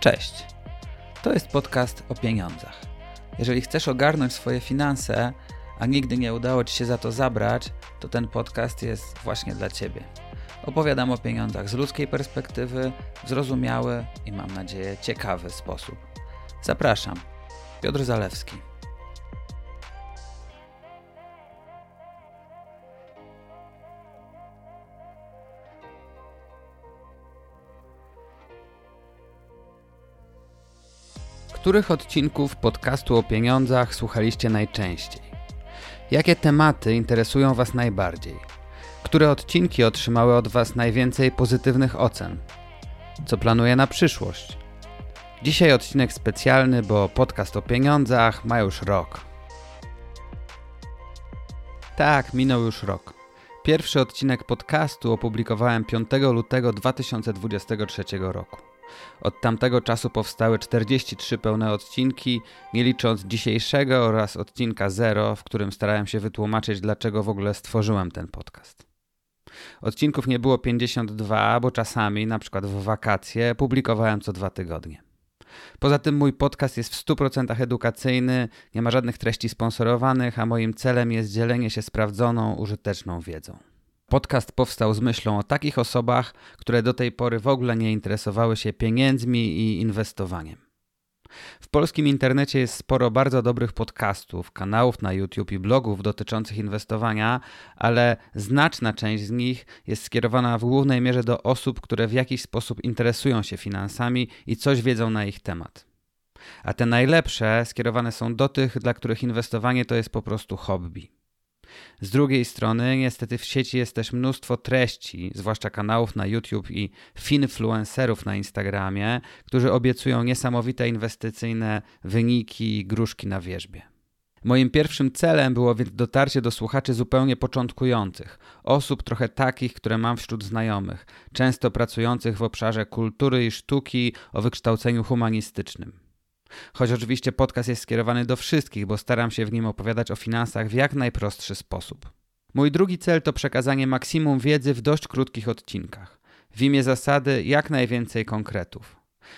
Cześć. To jest podcast o pieniądzach. Jeżeli chcesz ogarnąć swoje finanse, a nigdy nie udało Ci się za to zabrać, to ten podcast jest właśnie dla Ciebie. Opowiadam o pieniądzach z ludzkiej perspektywy, w zrozumiały i mam nadzieję ciekawy sposób. Zapraszam. Piotr Zalewski. Których odcinków podcastu o pieniądzach słuchaliście najczęściej? Jakie tematy interesują Was najbardziej? Które odcinki otrzymały od Was najwięcej pozytywnych ocen? Co planuje na przyszłość? Dzisiaj odcinek specjalny, bo podcast o pieniądzach ma już rok. Tak, minął już rok. Pierwszy odcinek podcastu opublikowałem 5 lutego 2023 roku. Od tamtego czasu powstały 43 pełne odcinki, nie licząc dzisiejszego oraz odcinka 0, w którym starałem się wytłumaczyć, dlaczego w ogóle stworzyłem ten podcast. Odcinków nie było 52, bo czasami, na przykład w wakacje, publikowałem co dwa tygodnie. Poza tym mój podcast jest w 100% edukacyjny, nie ma żadnych treści sponsorowanych, a moim celem jest dzielenie się sprawdzoną, użyteczną wiedzą. Podcast powstał z myślą o takich osobach, które do tej pory w ogóle nie interesowały się pieniędzmi i inwestowaniem. W polskim internecie jest sporo bardzo dobrych podcastów, kanałów na YouTube i blogów dotyczących inwestowania, ale znaczna część z nich jest skierowana w głównej mierze do osób, które w jakiś sposób interesują się finansami i coś wiedzą na ich temat. A te najlepsze skierowane są do tych, dla których inwestowanie to jest po prostu hobby. Z drugiej strony, niestety w sieci jest też mnóstwo treści, zwłaszcza kanałów na YouTube i finfluencerów na Instagramie, którzy obiecują niesamowite inwestycyjne wyniki i gruszki na wierzbie. Moim pierwszym celem było więc dotarcie do słuchaczy zupełnie początkujących, osób trochę takich, które mam wśród znajomych, często pracujących w obszarze kultury i sztuki o wykształceniu humanistycznym. Choć oczywiście podcast jest skierowany do wszystkich, bo staram się w nim opowiadać o finansach w jak najprostszy sposób. Mój drugi cel to przekazanie maksimum wiedzy w dość krótkich odcinkach. W imię zasady jak najwięcej konkretów.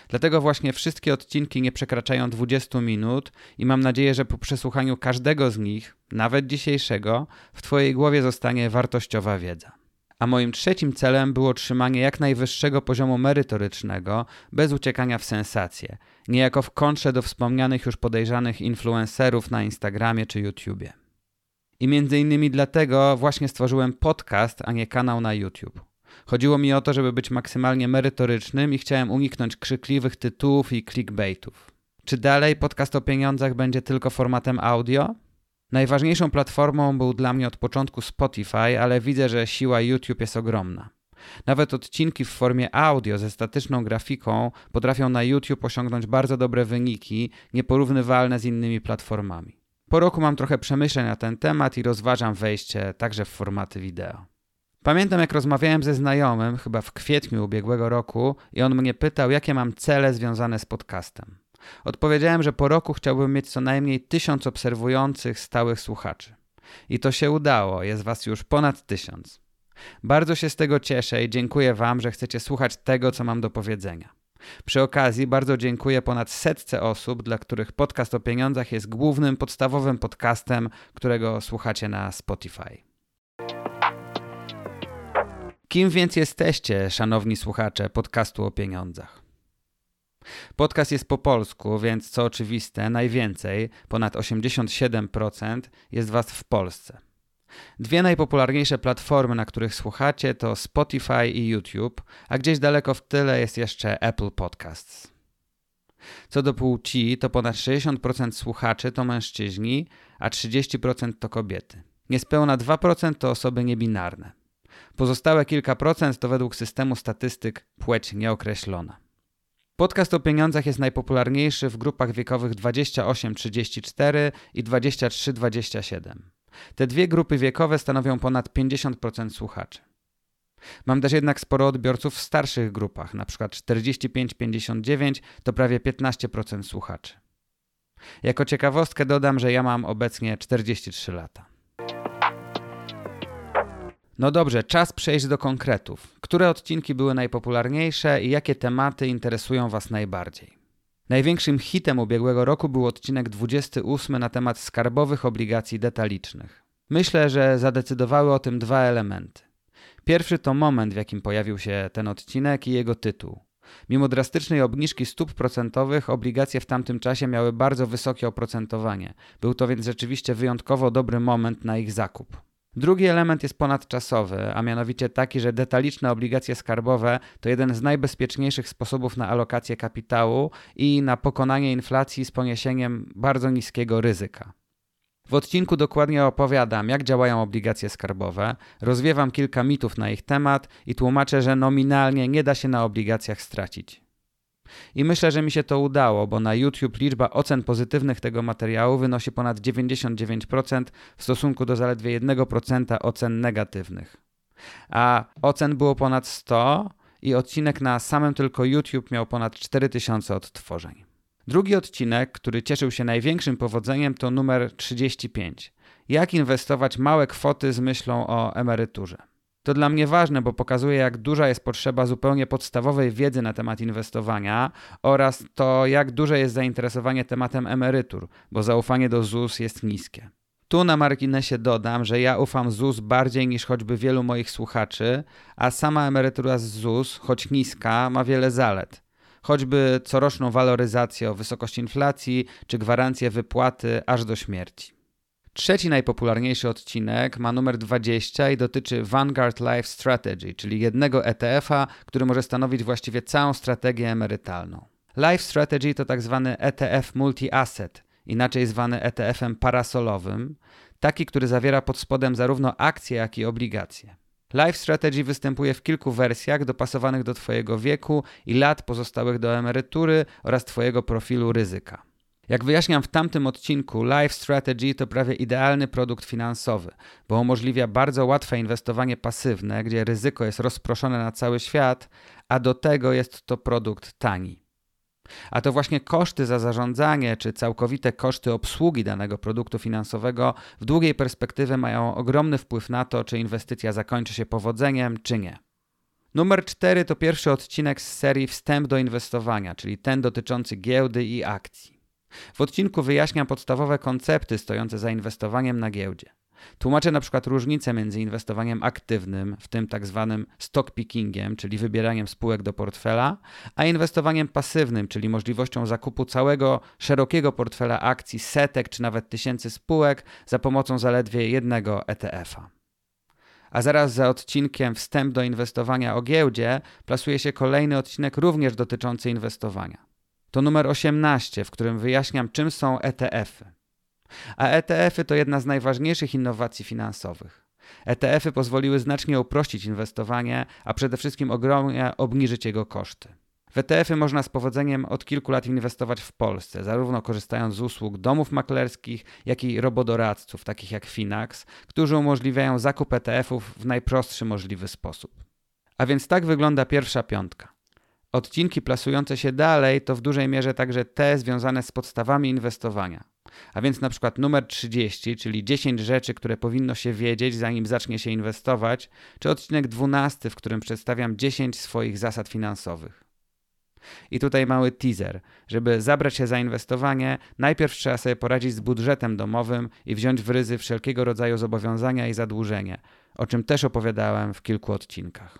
Dlatego właśnie wszystkie odcinki nie przekraczają 20 minut i mam nadzieję, że po przesłuchaniu każdego z nich, nawet dzisiejszego, w Twojej głowie zostanie wartościowa wiedza. A moim trzecim celem było trzymanie jak najwyższego poziomu merytorycznego, bez uciekania w sensacje, niejako w kontrze do wspomnianych już podejrzanych influencerów na Instagramie czy YouTubie. I między innymi dlatego właśnie stworzyłem podcast, a nie kanał na YouTube. Chodziło mi o to, żeby być maksymalnie merytorycznym i chciałem uniknąć krzykliwych tytułów i clickbaitów. Czy dalej podcast o pieniądzach będzie tylko formatem audio? Najważniejszą platformą był dla mnie od początku Spotify, ale widzę, że siła YouTube jest ogromna. Nawet odcinki w formie audio ze statyczną grafiką potrafią na YouTube osiągnąć bardzo dobre wyniki, nieporównywalne z innymi platformami. Po roku mam trochę przemyśleń na ten temat i rozważam wejście także w formaty wideo. Pamiętam, jak rozmawiałem ze znajomym, chyba w kwietniu ubiegłego roku, i on mnie pytał, jakie mam cele związane z podcastem. Odpowiedziałem, że po roku chciałbym mieć co najmniej tysiąc obserwujących stałych słuchaczy. I to się udało, jest was już ponad tysiąc. Bardzo się z tego cieszę i dziękuję wam, że chcecie słuchać tego, co mam do powiedzenia. Przy okazji bardzo dziękuję ponad setce osób, dla których podcast o pieniądzach jest głównym, podstawowym podcastem, którego słuchacie na Spotify. Kim więc jesteście, szanowni słuchacze podcastu o pieniądzach? Podcast jest po polsku, więc co oczywiste, najwięcej, ponad 87%, jest Was w Polsce. Dwie najpopularniejsze platformy, na których słuchacie, to Spotify i YouTube, a gdzieś daleko w tyle jest jeszcze Apple Podcasts. Co do płci, to ponad 60% słuchaczy to mężczyźni, a 30% to kobiety. Niespełna 2% to osoby niebinarne. Pozostałe kilka procent to według systemu statystyk płeć nieokreślona. Podcast o pieniądzach jest najpopularniejszy w grupach wiekowych 28-34 i 23-27. Te dwie grupy wiekowe stanowią ponad 50% słuchaczy. Mam też jednak sporo odbiorców w starszych grupach, np. 45-59 to prawie 15% słuchaczy. Jako ciekawostkę dodam, że ja mam obecnie 43 lata. No dobrze, czas przejść do konkretów. Które odcinki były najpopularniejsze i jakie tematy interesują Was najbardziej? Największym hitem ubiegłego roku był odcinek 28 na temat skarbowych obligacji detalicznych. Myślę, że zadecydowały o tym dwa elementy. Pierwszy to moment, w jakim pojawił się ten odcinek i jego tytuł. Mimo drastycznej obniżki stóp procentowych, obligacje w tamtym czasie miały bardzo wysokie oprocentowanie. Był to więc rzeczywiście wyjątkowo dobry moment na ich zakup. Drugi element jest ponadczasowy, a mianowicie taki, że detaliczne obligacje skarbowe to jeden z najbezpieczniejszych sposobów na alokację kapitału i na pokonanie inflacji z poniesieniem bardzo niskiego ryzyka. W odcinku dokładnie opowiadam, jak działają obligacje skarbowe, rozwiewam kilka mitów na ich temat i tłumaczę, że nominalnie nie da się na obligacjach stracić. I myślę, że mi się to udało, bo na YouTube liczba ocen pozytywnych tego materiału wynosi ponad 99% w stosunku do zaledwie 1% ocen negatywnych. A ocen było ponad 100 i odcinek na samym tylko YouTube miał ponad 4000 odtworzeń. Drugi odcinek, który cieszył się największym powodzeniem, to numer 35. Jak inwestować małe kwoty z myślą o emeryturze. To dla mnie ważne, bo pokazuje, jak duża jest potrzeba zupełnie podstawowej wiedzy na temat inwestowania oraz to, jak duże jest zainteresowanie tematem emerytur, bo zaufanie do ZUS jest niskie. Tu na marginesie dodam, że ja ufam ZUS bardziej niż choćby wielu moich słuchaczy, a sama emerytura z ZUS, choć niska, ma wiele zalet choćby coroczną waloryzację o wysokości inflacji czy gwarancję wypłaty aż do śmierci. Trzeci najpopularniejszy odcinek ma numer 20 i dotyczy Vanguard Life Strategy, czyli jednego ETF-a, który może stanowić właściwie całą strategię emerytalną. Life Strategy to tak zwany ETF multi-asset, inaczej zwany ETF-em parasolowym, taki, który zawiera pod spodem zarówno akcje, jak i obligacje. Life Strategy występuje w kilku wersjach dopasowanych do Twojego wieku i lat pozostałych do emerytury oraz Twojego profilu ryzyka. Jak wyjaśniam w tamtym odcinku, Life Strategy to prawie idealny produkt finansowy, bo umożliwia bardzo łatwe inwestowanie pasywne, gdzie ryzyko jest rozproszone na cały świat, a do tego jest to produkt tani. A to właśnie koszty za zarządzanie czy całkowite koszty obsługi danego produktu finansowego w długiej perspektywie mają ogromny wpływ na to, czy inwestycja zakończy się powodzeniem, czy nie. Numer 4 to pierwszy odcinek z serii Wstęp do inwestowania, czyli ten dotyczący giełdy i akcji. W odcinku wyjaśniam podstawowe koncepty stojące za inwestowaniem na giełdzie. Tłumaczę na przykład różnicę między inwestowaniem aktywnym, w tym tak zwanym stock pickingiem, czyli wybieraniem spółek do portfela, a inwestowaniem pasywnym, czyli możliwością zakupu całego szerokiego portfela akcji, setek czy nawet tysięcy spółek za pomocą zaledwie jednego ETF-a. A zaraz za odcinkiem Wstęp do inwestowania o giełdzie plasuje się kolejny odcinek również dotyczący inwestowania. To numer 18, w którym wyjaśniam, czym są ETF-y. A ETF-y to jedna z najważniejszych innowacji finansowych. ETF-y pozwoliły znacznie uprościć inwestowanie, a przede wszystkim ogromnie obniżyć jego koszty. W ETF-y można z powodzeniem od kilku lat inwestować w Polsce, zarówno korzystając z usług domów maklerskich, jak i robodoradców, takich jak Finax, którzy umożliwiają zakup ETF-ów w najprostszy możliwy sposób. A więc tak wygląda pierwsza piątka. Odcinki plasujące się dalej to w dużej mierze także te związane z podstawami inwestowania. A więc na przykład numer 30, czyli 10 rzeczy, które powinno się wiedzieć, zanim zacznie się inwestować, czy odcinek 12, w którym przedstawiam 10 swoich zasad finansowych. I tutaj mały teaser. Żeby zabrać się za inwestowanie, najpierw trzeba sobie poradzić z budżetem domowym i wziąć w ryzy wszelkiego rodzaju zobowiązania i zadłużenie, o czym też opowiadałem w kilku odcinkach.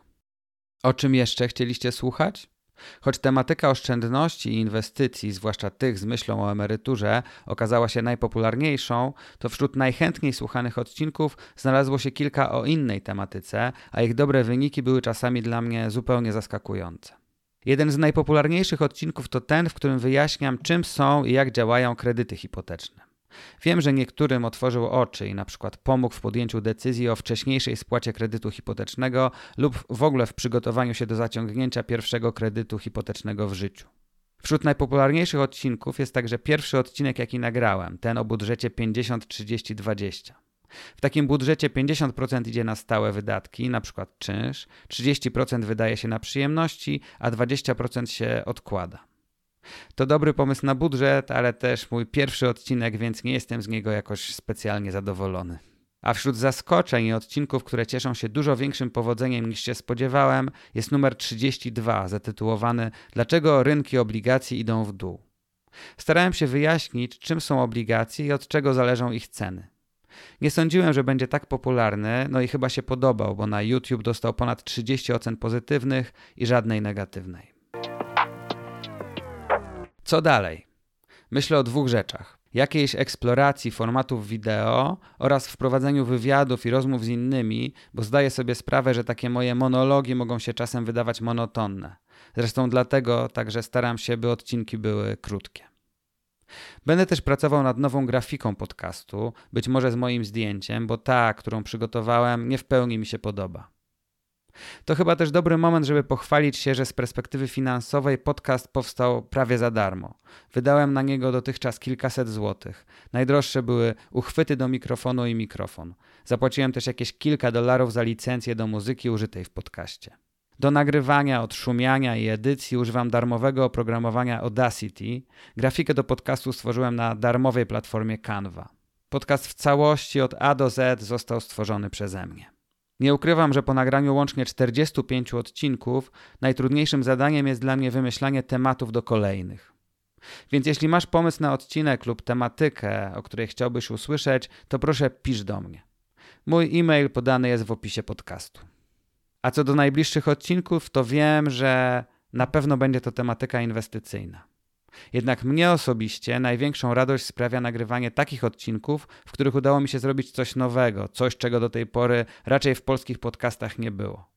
O czym jeszcze chcieliście słuchać? Choć tematyka oszczędności i inwestycji, zwłaszcza tych z myślą o emeryturze, okazała się najpopularniejszą, to wśród najchętniej słuchanych odcinków znalazło się kilka o innej tematyce, a ich dobre wyniki były czasami dla mnie zupełnie zaskakujące. Jeden z najpopularniejszych odcinków to ten, w którym wyjaśniam, czym są i jak działają kredyty hipoteczne. Wiem, że niektórym otworzył oczy i na przykład pomógł w podjęciu decyzji o wcześniejszej spłacie kredytu hipotecznego lub w ogóle w przygotowaniu się do zaciągnięcia pierwszego kredytu hipotecznego w życiu. Wśród najpopularniejszych odcinków jest także pierwszy odcinek, jaki nagrałem, ten o budżecie 50-30-20. W takim budżecie 50% idzie na stałe wydatki, np. czynsz, 30% wydaje się na przyjemności, a 20% się odkłada. To dobry pomysł na budżet, ale też mój pierwszy odcinek, więc nie jestem z niego jakoś specjalnie zadowolony. A wśród zaskoczeń i odcinków, które cieszą się dużo większym powodzeniem niż się spodziewałem, jest numer 32, zatytułowany Dlaczego rynki obligacji idą w dół? Starałem się wyjaśnić, czym są obligacje i od czego zależą ich ceny. Nie sądziłem, że będzie tak popularny, no i chyba się podobał, bo na YouTube dostał ponad 30 ocen pozytywnych i żadnej negatywnej. Co dalej? Myślę o dwóch rzeczach. Jakiejś eksploracji formatów wideo oraz wprowadzeniu wywiadów i rozmów z innymi, bo zdaję sobie sprawę, że takie moje monologi mogą się czasem wydawać monotonne. Zresztą dlatego także staram się, by odcinki były krótkie. Będę też pracował nad nową grafiką podcastu, być może z moim zdjęciem, bo ta, którą przygotowałem, nie w pełni mi się podoba. To chyba też dobry moment, żeby pochwalić się, że z perspektywy finansowej podcast powstał prawie za darmo. Wydałem na niego dotychczas kilkaset złotych. Najdroższe były uchwyty do mikrofonu i mikrofon. Zapłaciłem też jakieś kilka dolarów za licencję do muzyki użytej w podcaście. Do nagrywania, odszumiania i edycji używam darmowego oprogramowania Audacity. Grafikę do podcastu stworzyłem na darmowej platformie Canva. Podcast w całości od A do Z został stworzony przeze mnie. Nie ukrywam, że po nagraniu łącznie 45 odcinków najtrudniejszym zadaniem jest dla mnie wymyślanie tematów do kolejnych. Więc jeśli masz pomysł na odcinek lub tematykę, o której chciałbyś usłyszeć, to proszę pisz do mnie. Mój e-mail podany jest w opisie podcastu. A co do najbliższych odcinków, to wiem, że na pewno będzie to tematyka inwestycyjna. Jednak mnie osobiście największą radość sprawia nagrywanie takich odcinków, w których udało mi się zrobić coś nowego, coś czego do tej pory raczej w polskich podcastach nie było.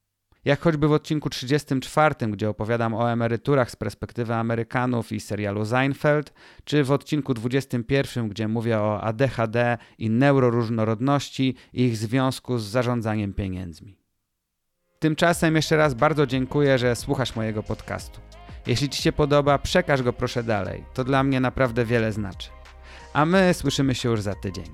Jak choćby w odcinku 34, gdzie opowiadam o emeryturach z perspektywy Amerykanów i serialu Seinfeld, czy w odcinku 21, gdzie mówię o ADHD i neuroróżnorodności i ich związku z zarządzaniem pieniędzmi. Tymczasem jeszcze raz bardzo dziękuję, że słuchasz mojego podcastu. Jeśli Ci się podoba, przekaż go proszę dalej. To dla mnie naprawdę wiele znaczy. A my słyszymy się już za tydzień.